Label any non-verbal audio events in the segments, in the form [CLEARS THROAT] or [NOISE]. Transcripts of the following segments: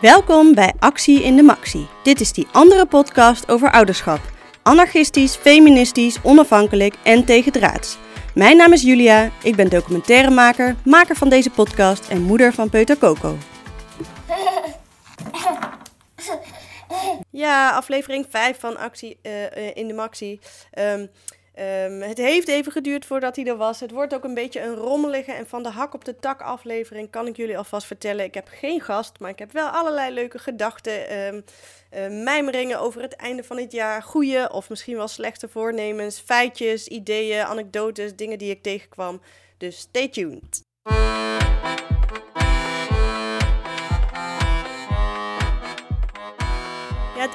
Welkom bij Actie in de Maxi. Dit is die andere podcast over ouderschap. Anarchistisch, feministisch, onafhankelijk en tegendraads. Mijn naam is Julia, ik ben documentairemaker, maker van deze podcast en moeder van Peuter Coco. [LAUGHS] Ja, aflevering 5 van Actie uh, in de Maxi. Um, Um, het heeft even geduurd voordat hij er was. Het wordt ook een beetje een rommelige en van de hak op de tak aflevering kan ik jullie alvast vertellen. Ik heb geen gast, maar ik heb wel allerlei leuke gedachten, um, mijmeringen over het einde van het jaar, goede of misschien wel slechte voornemens, feitjes, ideeën, anekdotes, dingen die ik tegenkwam. Dus stay tuned.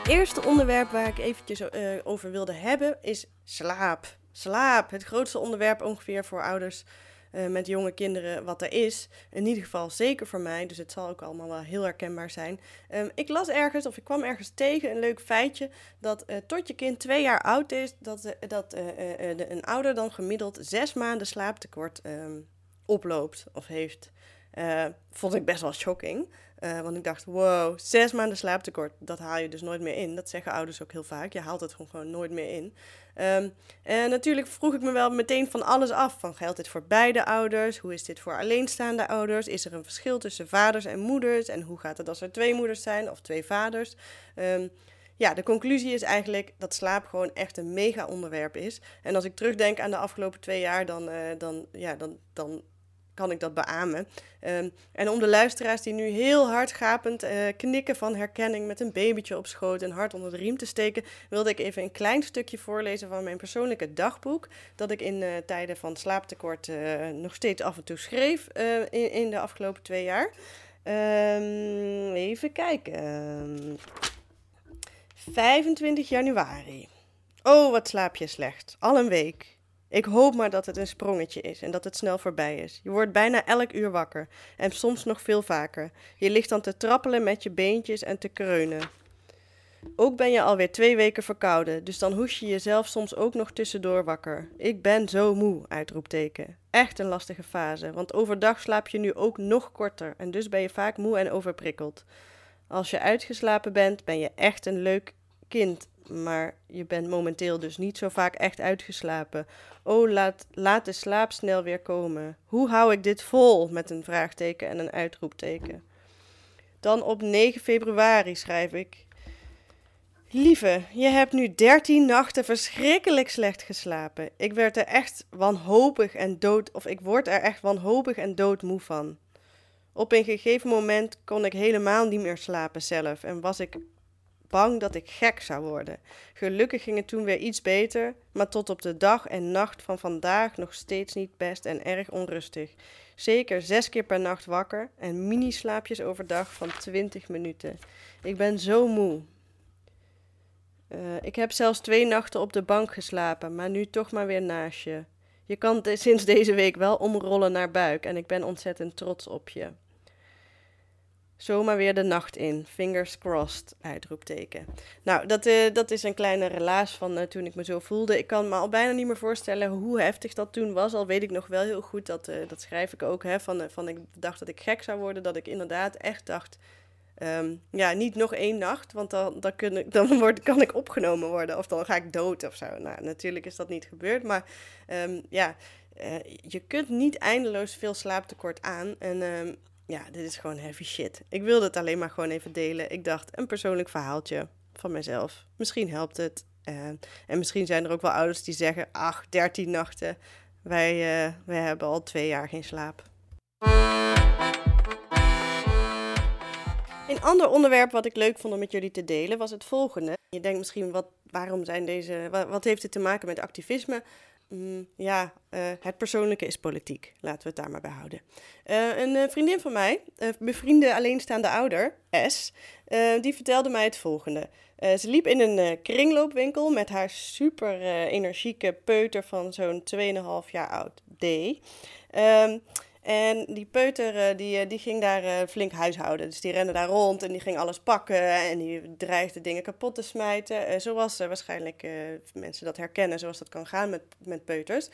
Het eerste onderwerp waar ik eventjes uh, over wilde hebben is slaap. Slaap, het grootste onderwerp ongeveer voor ouders uh, met jonge kinderen wat er is. In ieder geval zeker voor mij, dus het zal ook allemaal wel heel herkenbaar zijn. Um, ik las ergens, of ik kwam ergens tegen, een leuk feitje, dat uh, tot je kind twee jaar oud is, dat, dat een ouder dan gemiddeld zes maanden slaaptekort um, oploopt of heeft. Vond ik best wel shocking. Uh, want ik dacht, wow, zes maanden slaaptekort, dat haal je dus nooit meer in. Dat zeggen ouders ook heel vaak. Je haalt het gewoon, nooit meer in. Um, en natuurlijk vroeg ik me wel meteen van alles af. Van geldt dit voor beide ouders? Hoe is dit voor alleenstaande ouders? Is er een verschil tussen vaders en moeders? En hoe gaat het als er twee moeders zijn of twee vaders? Um, ja, de conclusie is eigenlijk dat slaap gewoon echt een mega onderwerp is. En als ik terugdenk aan de afgelopen twee jaar, dan, uh, dan, ja, dan, dan kan ik dat beamen. Um, en om de luisteraars die nu heel hard gapend uh, knikken van herkenning met een babytje op schoot en hard onder de riem te steken, wilde ik even een klein stukje voorlezen van mijn persoonlijke dagboek. Dat ik in uh, tijden van slaaptekort uh, nog steeds af en toe schreef in, in, de afgelopen twee jaar. Um, even kijken. 25 januari. Oh, wat slaap je slecht. Al een week. Ik hoop maar dat het een sprongetje is en dat het snel voorbij is. Je wordt bijna elk uur wakker en soms nog veel vaker. Je ligt dan te trappelen met je beentjes en te kreunen. Ook ben je alweer twee weken verkouden, dus dan hoes je jezelf soms ook nog tussendoor wakker. Ik ben zo moe, uitroepteken. Echt een lastige fase, want overdag slaap je nu ook nog korter en dus ben je vaak moe en overprikkeld. Als je uitgeslapen bent, ben je echt een leuk kind maar je bent momenteel dus niet zo vaak echt uitgeslapen. Oh, laat, laat de slaap snel weer komen. Hoe hou ik dit vol? Met een vraagteken en een uitroepteken. Dan op 9 februari schrijf ik. Lieve, je hebt nu 13 nachten verschrikkelijk slecht geslapen. Ik werd er echt wanhopig en dood, of ik word er echt wanhopig en doodmoe van. Op een gegeven moment kon ik helemaal niet meer slapen zelf en was ik bang dat ik gek zou worden. Gelukkig ging het toen weer iets beter, maar tot op de dag en nacht van vandaag nog steeds niet best en erg onrustig. Zeker zes keer per nacht wakker en mini-slaapjes overdag van 20 minuten. Ik ben zo moe. Uh, ik heb zelfs twee nachten op de bank geslapen, maar nu toch maar weer naast je. Je kan sinds deze week wel omrollen naar buik en ik ben ontzettend trots op je. Zomaar weer de nacht in. Fingers crossed, uitroepteken. Nou, dat, uh, dat is een kleine relaas van uh, toen ik me zo voelde. Ik kan me al bijna niet meer voorstellen hoe heftig dat toen was. Al weet ik nog wel heel goed, dat, uh, dat schrijf ik ook, hè, van, van ik dacht dat ik gek zou worden. Dat ik inderdaad echt dacht, um, ja, niet nog één nacht, want dan, dan, kun ik, dan word, kan ik opgenomen worden. Of dan ga ik dood of zo. Nou, natuurlijk is dat niet gebeurd, maar um, ja... je kunt niet eindeloos veel slaaptekort aan. En um, ja, dit is gewoon heavy shit. Ik wilde het alleen maar gewoon even delen. Ik dacht, een persoonlijk verhaaltje van mezelf. Misschien helpt het. Uh, en misschien zijn er ook wel ouders die zeggen, ach, 13 nachten. Wij, uh, wij hebben al twee jaar geen slaap. Een ander onderwerp wat ik leuk vond om met jullie te delen was het volgende. Je denkt misschien, wat, waarom zijn deze, wat, wat heeft dit te maken met activisme? Mm, ja, uh, het persoonlijke is politiek. Laten we het daar maar bij houden. Uh, een uh, vriendin van mij, een bevriende alleenstaande ouder, S, die vertelde mij het volgende. ze liep in een kringloopwinkel met haar super energieke peuter van zo'n 2,5 jaar oud, D. Ehm, en die peuter eh, die, eh, die ging daar uh, flink huishouden. Dus die rende daar rond en die ging alles pakken en die dreigde dingen kapot te smijten. Zoals waarschijnlijk mensen dat herkennen, zoals dat kan gaan met, met peuters.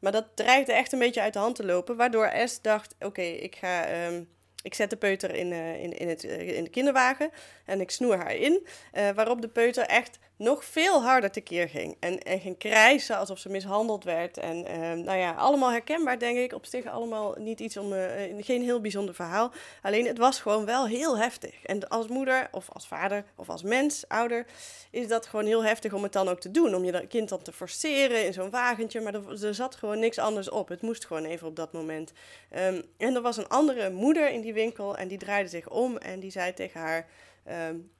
maar dat dreigde echt een beetje uit de hand te lopen, waardoor S dacht, oké, ik ga... Um, ik zet de peuter in, in, in, het, in de kinderwagen en ik snoer haar in. waarop de peuter echt nog veel harder tekeer ging. En, en ging krijsen alsof ze mishandeld werd. En nou ja, allemaal herkenbaar denk ik. Op zich allemaal niet iets om, geen heel bijzonder verhaal. Alleen het was gewoon wel heel heftig. En als moeder of als vader of als mens, ouder, is dat gewoon heel heftig om het dan ook te doen. Om je kind dan te forceren in zo'n wagentje. Maar er, zat gewoon niks anders op. Het moest gewoon even op dat moment. Um, en er was een andere moeder in die winkel en die draaide zich om en die zei tegen haar... Um,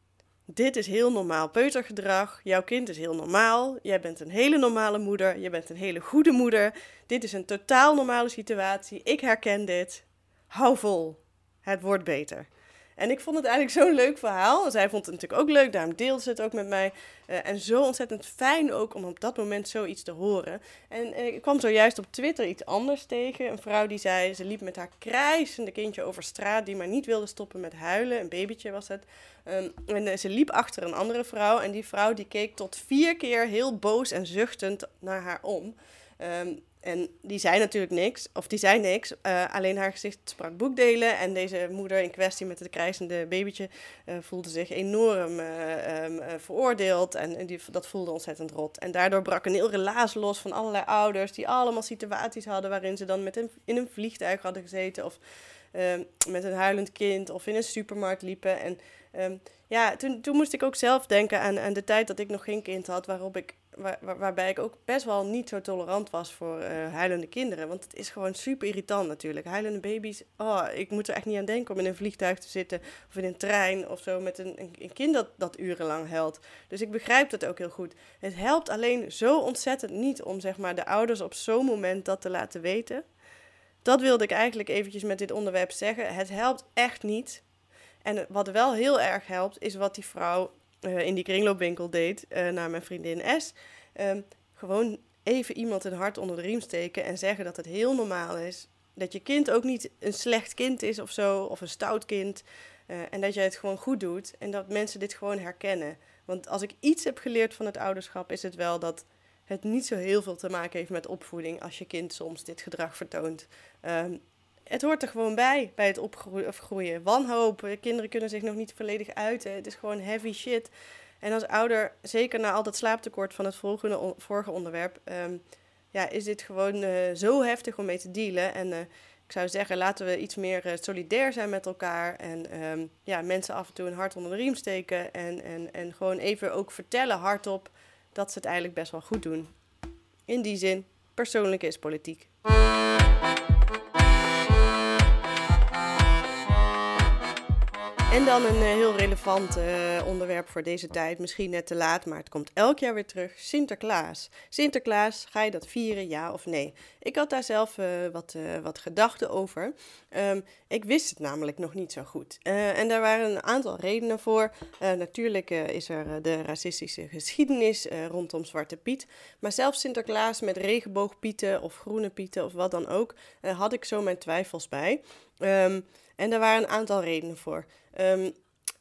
dit is heel normaal peutergedrag. Jouw kind is heel normaal. Jij bent een hele normale moeder. Je bent een hele goede moeder. Dit is een totaal normale situatie. Ik herken dit. Hou vol. Het wordt beter. En ik vond het eigenlijk zo'n leuk verhaal. Zij vond het natuurlijk ook leuk, daarom deelde ze het ook met mij. Uh, en zo ontzettend fijn ook om op dat moment zoiets te horen. En uh, ik kwam zojuist op Twitter iets anders tegen. Een vrouw die zei, ze liep met haar krijsende kindje over straat... die maar niet wilde stoppen met huilen. Een babytje was het. Um, en uh, ze liep achter een andere vrouw. En die vrouw die keek tot vier keer heel boos en zuchtend naar haar om... Um, en die zei natuurlijk niks, of die zei niks, uh, alleen haar gezicht sprak boekdelen. En deze moeder in kwestie met het krijzende babytje uh, voelde zich enorm uh, um, veroordeeld. En, en die, dat voelde ontzettend rot. En daardoor brak een heel relaas los van allerlei ouders die allemaal situaties hadden waarin ze dan met een, in een vliegtuig hadden gezeten. Of ehm, met een huilend kind of in een supermarkt liepen. En um, ja, toen, toen moest ik ook zelf denken aan, aan de tijd dat ik nog geen kind had, waarop ik waar, waarbij ik ook best wel niet zo tolerant was voor uh, huilende kinderen. Want het is gewoon super irritant natuurlijk. Huilende baby's, oh, ik moet er echt niet aan denken om in een vliegtuig te zitten of in een trein of zo met een, een kind dat, dat urenlang huilt. Dus ik begrijp dat ook heel goed. Het helpt alleen zo ontzettend niet om zeg maar, de ouders op zo'n moment dat te laten weten. Dat wilde ik eigenlijk eventjes met dit onderwerp zeggen. Het helpt echt niet. En wat wel heel erg helpt, is wat die vrouw uh, in die kringloopwinkel deed uh, naar mijn vriendin S. Um, gewoon even iemand een hart onder de riem steken en zeggen dat het heel normaal is. Dat je kind ook niet een slecht kind is of zo, of een stout kind. Uh, en dat jij het gewoon goed doet en dat mensen dit gewoon herkennen. Want als ik iets heb geleerd van het ouderschap, is het wel dat het niet zo heel veel te maken heeft met opvoeding als je kind soms dit gedrag vertoont. Um, het hoort er gewoon bij, bij het opgroeien. Wanhoop, kinderen kunnen zich nog niet volledig uiten. Het is gewoon heavy shit. En als ouder, zeker na al dat slaaptekort van het vorige, vorige onderwerp, um, ja, is dit gewoon uh, zo heftig om mee te dealen. En uh, ik zou zeggen, laten we iets meer solidair zijn met elkaar. En um, ja, mensen af en toe een hart onder de riem steken. En, en, en gewoon even ook vertellen hardop dat ze het eigenlijk best wel goed doen. In die zin, persoonlijk is politiek. En dan een eh, heel relevant uh, onderwerp voor deze tijd. Misschien net te laat, maar het komt elk jaar weer terug. Sinterklaas. Sinterklaas, ga je dat vieren, ja of nee? Ik had daar zelf uh, wat, wat gedachten over. Um, ik wist het namelijk nog niet zo goed. en daar waren een aantal redenen voor. natuurlijk is er de racistische geschiedenis rondom Zwarte Piet. Maar zelfs Sinterklaas met regenboogpieten of groene pieten of wat dan ook, had ik zo mijn twijfels bij. Um, en daar waren een aantal redenen voor. Um,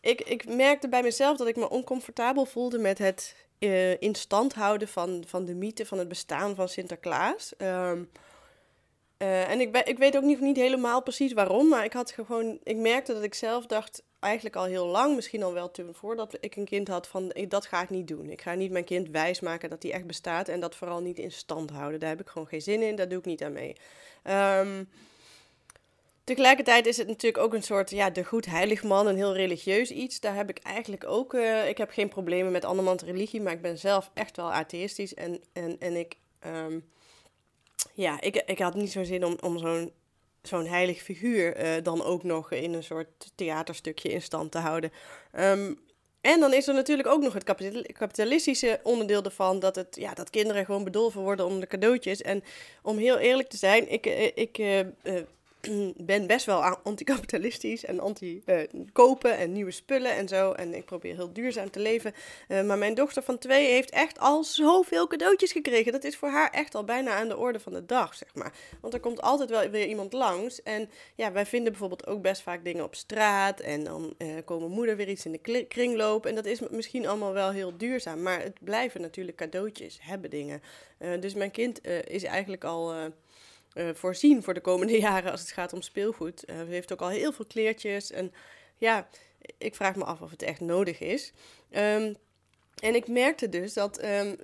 ik, ik merkte bij mezelf dat ik me oncomfortabel voelde met het uh, in stand houden van, van de mythe van het bestaan van Sinterklaas. Um, uh, en ik, ik weet ook niet, niet helemaal precies waarom, maar ik, had gewoon, ik merkte dat ik zelf dacht, eigenlijk al heel lang, misschien al wel toen voordat ik een kind had, van dat ga ik niet doen. Ik ga niet mijn kind wijsmaken dat hij echt bestaat en dat vooral niet in stand houden. Daar heb ik gewoon geen zin in, daar doe ik niet aan mee. Um, Tegelijkertijd is het natuurlijk ook een soort, ja, de goed heilig man, een heel religieus iets. Daar heb ik eigenlijk ook, uh, ik heb geen problemen met andermans religie, maar ik ben zelf echt wel atheïstisch. En, en, en ik, um, ja, ik, ik had niet zo'n zin om, om zo'n zo'n heilig figuur uh, dan ook nog in een soort theaterstukje in stand te houden. Um, en dan is er natuurlijk ook nog het kapitalistische onderdeel ervan, dat, het, ja, dat kinderen gewoon bedolven worden onder de cadeautjes. En om heel eerlijk te zijn, ik, eh, ik [CLEARS THROAT] ben best wel anticapitalistisch en anti-kopen en nieuwe spullen en zo. En ik probeer heel duurzaam te leven. Uh, maar mijn dochter van twee heeft echt al zoveel cadeautjes gekregen. Dat is voor haar echt al bijna aan de orde van de dag, zeg maar. Want er komt altijd wel weer iemand langs. En ja, wij vinden bijvoorbeeld ook best vaak dingen op straat. En dan uh, komen moeder weer iets in de kringloop. En dat is misschien allemaal wel heel duurzaam. Maar het blijven natuurlijk cadeautjes, hebben dingen. Dus mijn kind is eigenlijk al voorzien voor de komende [LAUGHS] jaren als het gaat om speelgoed. ze heeft ook al heel veel kleertjes. En ja, ik vraag me af of het echt nodig is. Um, en ik merkte dus dat, um,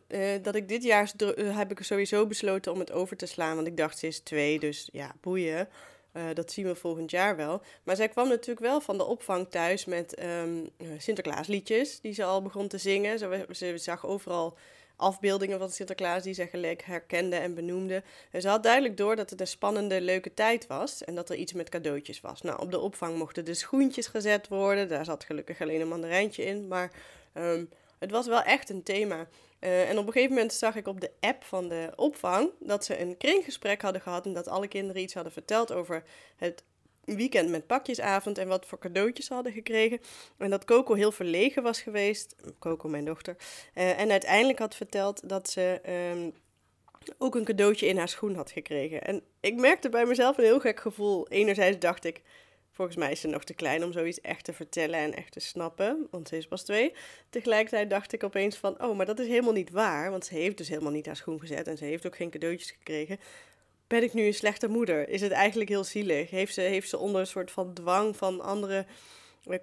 dat ik dit jaar uh, heb ik sowieso besloten om het over te slaan. Want ik dacht, ze is twee, dus ja, boeien. Uh, dat zien we volgend jaar wel. Maar zij kwam natuurlijk wel van de opvang thuis met um, Sinterklaasliedjes die ze al begon te zingen. Ze, ze, zag overal afbeeldingen van Sinterklaas die ze gelijk herkende en benoemde. En ze had duidelijk door dat het een spannende, leuke tijd was en dat er iets met cadeautjes was. Nou, op de opvang mochten de schoentjes gezet worden. Daar zat gelukkig alleen een mandarijntje in, maar... Um, het was wel echt een thema. Uh, en op een gegeven moment zag ik op de app van de opvang dat ze een kringgesprek hadden gehad en dat alle kinderen iets hadden verteld over het weekend met pakjesavond en wat voor cadeautjes hadden gekregen. En dat Coco heel verlegen was geweest, Coco mijn dochter, uh, en uiteindelijk had verteld dat ze um, ook een cadeautje in haar schoen had gekregen. En ik merkte bij mezelf een heel gek gevoel. Enerzijds dacht ik, Volgens mij is ze nog te klein om zoiets echt te vertellen en echt te snappen, want ze is pas twee. Tegelijkertijd dacht ik opeens van, oh, maar dat is helemaal niet waar, want ze heeft dus helemaal niet haar schoen gezet en ze heeft ook geen cadeautjes gekregen. Ben ik nu een slechte moeder? Is het eigenlijk heel zielig? Heeft ze, heeft ze onder een soort van dwang van andere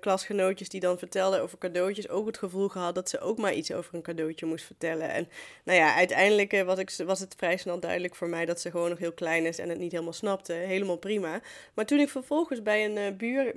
klasgenootjes die dan vertelden over cadeautjes ook het gevoel gehad dat ze ook maar iets over een cadeautje moest vertellen. En nou ja, uiteindelijk eh, was, ik, was het vrij snel duidelijk voor mij dat ze gewoon nog heel klein is en het niet helemaal snapte. Helemaal prima. Maar toen ik vervolgens bij een uh, buur,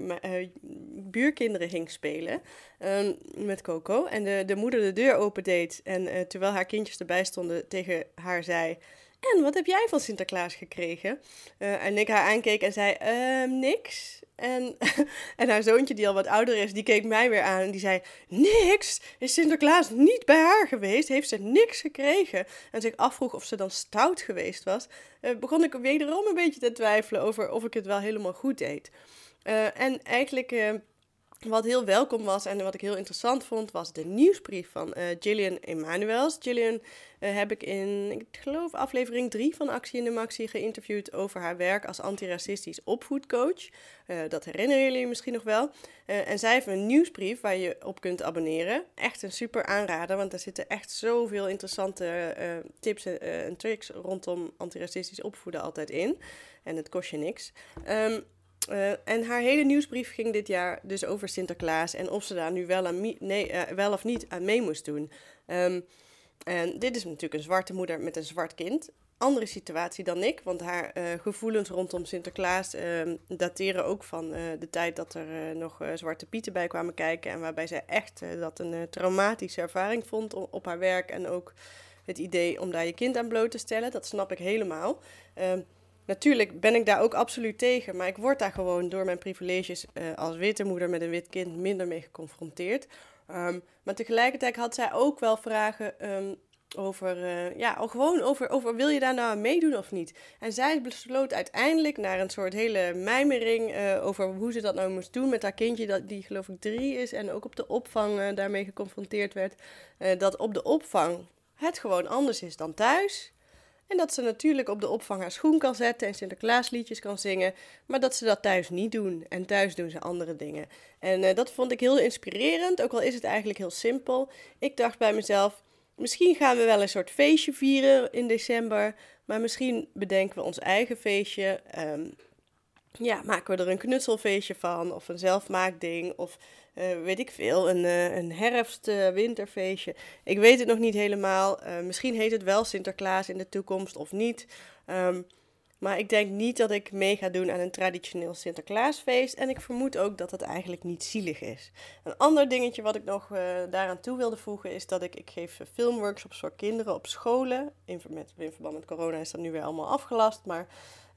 buurkinderen ging spelen um, met Coco en de, de moeder de deur opendeed en terwijl haar kindjes erbij stonden tegen haar zei... En wat heb jij van Sinterklaas gekregen? en ik haar aankeek en zei: uh, Niks. En, [LAUGHS] en haar zoontje, die al wat ouder is, die keek mij weer aan en die zei: Niks! Is Sinterklaas niet bij haar geweest? Heeft ze niks gekregen? En zich afvroeg of ze dan stout geweest was, uh, begon ik wederom een beetje te twijfelen over of ik het wel helemaal goed deed. Uh, en eigenlijk. Wat heel welkom was en wat ik heel interessant vond, was de nieuwsbrief van uh, Gillian Emanuels. Gillian uh, heb ik in, ik geloof, aflevering 3 van Actie in de Maxi geïnterviewd over haar werk als antiracistisch opvoedcoach. Uh, dat herinneren jullie misschien nog wel. en zij heeft een nieuwsbrief waar je op kunt abonneren. Echt een super aanrader, want er zitten echt zoveel interessante tips en tricks rondom antiracistisch opvoeden altijd in. En het kost je niks. Um, uh, en haar hele nieuwsbrief ging dit jaar dus over Sinterklaas en of ze daar nu wel, nee, uh, wel of niet aan mee moest doen. Um, en dit is natuurlijk een zwarte moeder met een zwart kind. Andere situatie dan ik, want haar uh, gevoelens rondom Sinterklaas um, dateren ook van de tijd dat er nog zwarte pieten bij kwamen kijken. En waarbij zij echt dat een traumatische ervaring vond op, op haar werk. En ook het idee om daar je kind aan bloot te stellen. Dat snap ik helemaal. Natuurlijk ben ik daar ook absoluut tegen, maar ik word daar gewoon door mijn privileges uh, als witte moeder met een wit kind minder mee geconfronteerd. Um, maar tegelijkertijd had zij ook wel vragen um, over, uh, ja, gewoon over, over wil je daar nou aan meedoen of niet. En zij besloot uiteindelijk naar een soort hele mijmering uh, over hoe ze dat nou moest doen met haar kindje, dat, die geloof ik drie is en ook op de opvang daarmee geconfronteerd werd, dat op de opvang het gewoon anders is dan thuis. En dat ze natuurlijk op de opvang haar schoen kan zetten en Sinterklaasliedjes kan zingen, maar dat ze dat thuis niet doen. En thuis doen ze andere dingen. En uh, dat vond ik heel inspirerend, ook al is het eigenlijk heel simpel. Ik dacht bij mezelf, misschien gaan we wel een soort feestje vieren in december, maar misschien bedenken we ons eigen feestje. Um, ja, maken we er een knutselfeestje van, of een zelfmaakding, of uh, weet ik veel, een, uh, een herfst-winterfeestje. ik weet het nog niet helemaal. Misschien heet het wel Sinterklaas in de toekomst of niet. Um, maar ik denk niet dat ik mee ga doen aan een traditioneel Sinterklaasfeest. En ik vermoed ook dat het eigenlijk niet zielig is. Een ander dingetje wat ik nog daaraan toe wilde voegen is dat ik, ik geef filmworkshops voor kinderen op scholen. In, verband met corona is dat nu weer allemaal afgelast, maar...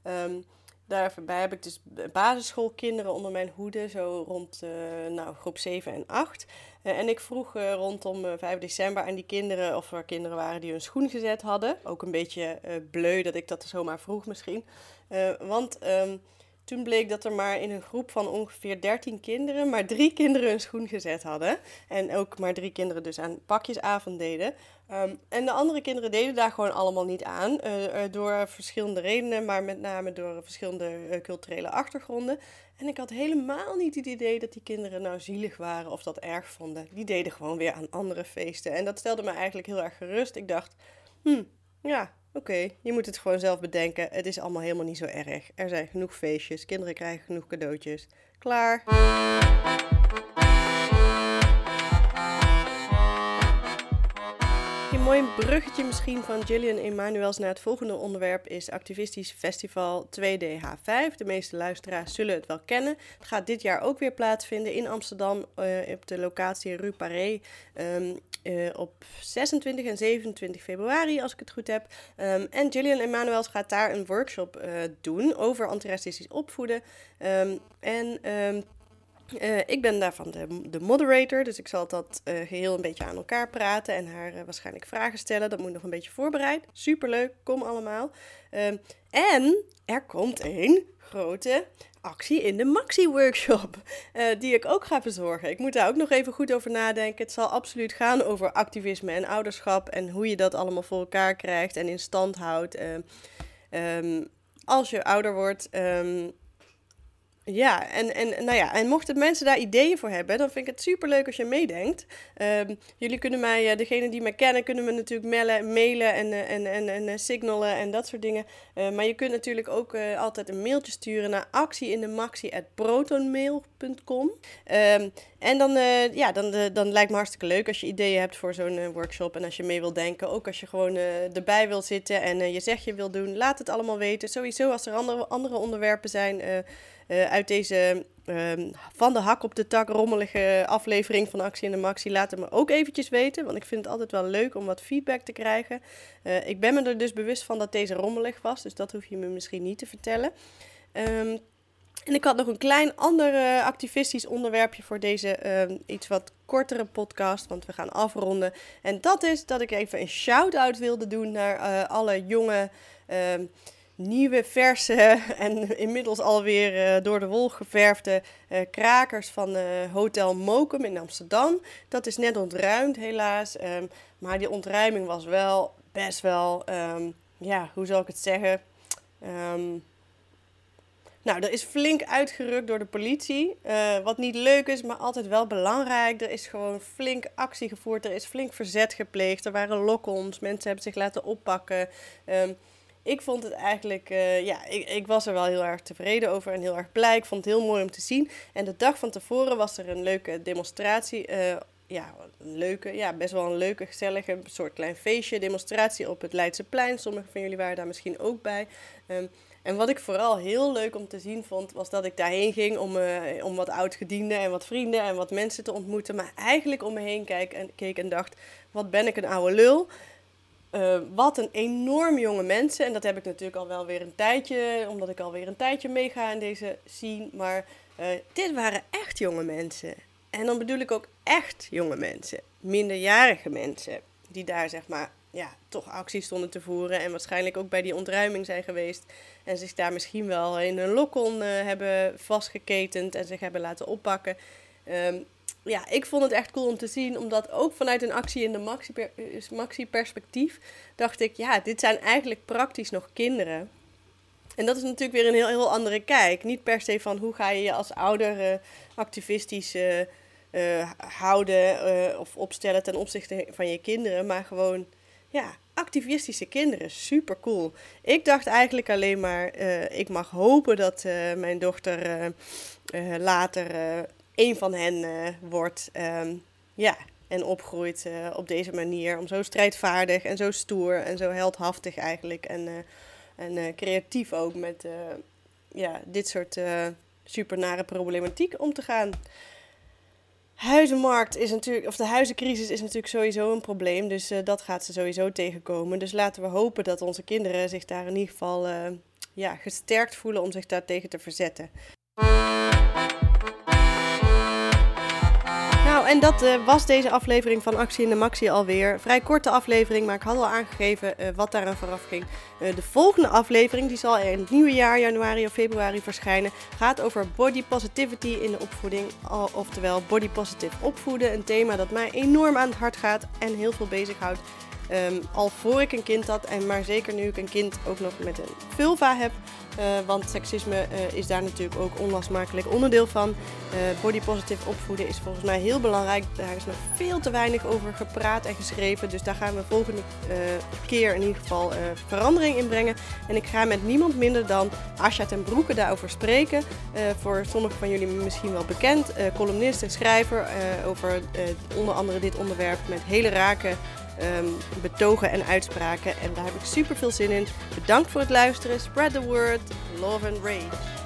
Um, Daarbij heb ik dus basisschoolkinderen onder mijn hoede, zo rond uh, nou, groep 7 en 8. Uh, eh, en ik vroeg uh, rondom 5 december aan die kinderen of er kinderen waren die hun schoen gezet hadden. Ook een beetje bleu dat ik dat zomaar vroeg misschien. want um, toen bleek dat er maar in een groep van ongeveer 13 kinderen maar drie kinderen hun schoen gezet hadden. En ook maar drie kinderen dus aan pakjesavond deden. Um, en de andere kinderen deden daar gewoon allemaal niet aan. Uh, door verschillende redenen, maar met name door verschillende uh, culturele achtergronden. En ik had helemaal niet het idee dat die kinderen nou zielig waren of dat erg vonden. Die deden gewoon weer aan andere feesten. En dat stelde me eigenlijk heel erg gerust. Ik dacht, hm, ja, oké, je moet het gewoon zelf bedenken. Het is allemaal helemaal niet zo erg. Er zijn genoeg feestjes, kinderen krijgen genoeg cadeautjes. Klaar. Mooi bruggetje misschien van Gillian Emanuels naar het volgende onderwerp is Activistisch Festival 2DH5. De meeste luisteraars zullen het wel kennen. Het gaat dit jaar ook weer plaatsvinden in Amsterdam uh, op de locatie Rue Paré um, uh, op 26 en 27 februari, als ik het goed heb. Um, en Gillian Emanuels gaat daar een workshop uh, doen over antiracistisch opvoeden. Um, en uh, ik ben daarvan de, de moderator, dus ik zal dat uh, geheel een beetje aan elkaar praten en haar uh, waarschijnlijk vragen stellen. Dat moet nog een beetje voorbereid. Superleuk, kom allemaal. Ehm, en er komt een grote actie in de Maxi-workshop, [LAUGHS] die ik ook ga verzorgen. Ik moet daar ook nog even goed over nadenken. Het zal absoluut gaan over activisme en ouderschap en hoe je dat allemaal voor elkaar krijgt en in stand houdt. Um, als je ouder wordt, ja, en, en, nou ja, en mochten mensen daar ideeën voor hebben, dan vind ik het superleuk als je meedenkt. Um, jullie kunnen mij, uh, degene die mij kennen, kunnen me natuurlijk mailen, mailen en, uh, en, en, en uh, signalen en dat soort dingen. maar je kunt natuurlijk ook altijd een mailtje sturen naar actieindemaxi.protonmail.com. Um, ehm, en dan, ja, dan, dan lijkt me hartstikke leuk als je ideeën hebt voor zo'n workshop en als je mee wil denken. Ook als je gewoon erbij wil zitten en je zegt je wil doen, laat het allemaal weten. Sowieso als er andere, andere onderwerpen zijn uh, uit deze um, van de hak op de tak rommelige aflevering van Actie in de Maxi. Laat het me ook eventjes weten, want ik vind het altijd wel leuk om wat feedback te krijgen. Uh, ik ben me er dus bewust van dat deze rommelig was, dus dat hoef je me misschien niet te vertellen. Um, en ik had nog een klein ander uh, activistisch onderwerpje voor deze uh, iets wat kortere podcast, want we gaan afronden. En dat is dat ik even een shout-out wilde doen naar alle jonge ehm, nieuwe, verse [LAUGHS] en inmiddels alweer uh, door de wol geverfde uh, krakers van uh, Hotel Mokum in Amsterdam. Dat is net ontruimd, helaas. Um, maar die ontruiming was wel best wel, um, ja, hoe zal ik het zeggen? Um, nou, er is flink uitgerukt door de politie. wat niet leuk is, maar altijd wel belangrijk. Er is gewoon flink actie gevoerd. Er is flink verzet gepleegd. Er waren lock-ons. Mensen hebben zich laten oppakken. Ik vond het eigenlijk, uh, ja, ik, ik was er wel heel erg tevreden over en heel erg blij. Ik vond het heel mooi om te zien. En de dag van tevoren was er een leuke demonstratie. Uh, ja, leuke, ja, best wel een leuke, gezellige soort klein feestje, demonstratie op het Leidseplein. Sommigen van jullie waren daar misschien ook bij. Um, en wat ik vooral heel leuk om te zien vond, was dat ik daarheen ging om, uh, om wat oudgedienden en wat vrienden en wat mensen te ontmoeten. Maar eigenlijk om me heen kijk en, keek en dacht, wat ben ik een oude lul. Uh, wat een enorm jonge mensen. En dat heb ik natuurlijk al wel weer een tijdje, omdat ik alweer een tijdje meega in deze scene. Maar uh, dit waren echt jonge mensen. En dan bedoel ik ook echt jonge mensen. Minderjarige mensen. Die daar zeg maar, ja, toch acties stonden te voeren. En waarschijnlijk ook bij die ontruiming zijn geweest. En zich daar misschien wel in een lokon uh, hebben vastgeketend en zich hebben laten oppakken. Um, ja, ik vond het echt cool om te zien, omdat ook vanuit een actie in de maxi-perspectief dacht ik, ja, dit zijn eigenlijk praktisch nog kinderen. En dat is natuurlijk weer een heel, heel andere kijk. Niet per se van hoe ga je je als ouder uh, activistisch uh, houden of opstellen ten opzichte van je kinderen, maar gewoon, ja, activistische kinderen. Super cool. Ik dacht eigenlijk alleen maar, ik mag hopen dat mijn dochter later een van hen uh, wordt. Um, ja, en opgroeit uh, op deze manier. Om zo strijdvaardig en zo stoer en zo heldhaftig eigenlijk. En, uh, en creatief ook met ja, dit soort supernare problematiek om te gaan. Huizenmarkt is natuurlijk, of de huizencrisis is natuurlijk sowieso een probleem. Dus dat gaat ze sowieso tegenkomen. Dus laten we hopen dat onze kinderen zich daar in ieder geval ja, gesterkt voelen om zich daartegen te verzetten. En dat uh, was deze aflevering van Actie in de Maxi alweer. Vrij korte aflevering, maar ik had al aangegeven uh, wat daar aan vooraf ging. Uh, de volgende aflevering, die zal in het nieuwe jaar, januari of februari, verschijnen, gaat over body positivity in de opvoeding. Oftewel body positive opvoeden. Een thema dat mij enorm aan het hart gaat en heel veel bezighoudt. Ehm, al voor ik een kind had, en maar zeker nu ik een kind ook nog met een vulva heb. Uh, want seksisme uh, is daar natuurlijk ook onlosmakelijk onderdeel van. Uh, body positive opvoeden is volgens mij heel belangrijk. Daar is nog veel te weinig over gepraat en geschreven. Dus daar gaan we volgende keer in ieder geval verandering in brengen. En ik ga met niemand minder dan Asja ten Broeke daarover spreken. voor sommigen van jullie misschien wel bekend. columnist en schrijver over onder andere dit onderwerp met hele rake um, betogen en uitspraken. En daar heb ik super veel zin in. Bedankt voor het luisteren. Spread the word. Love and rage.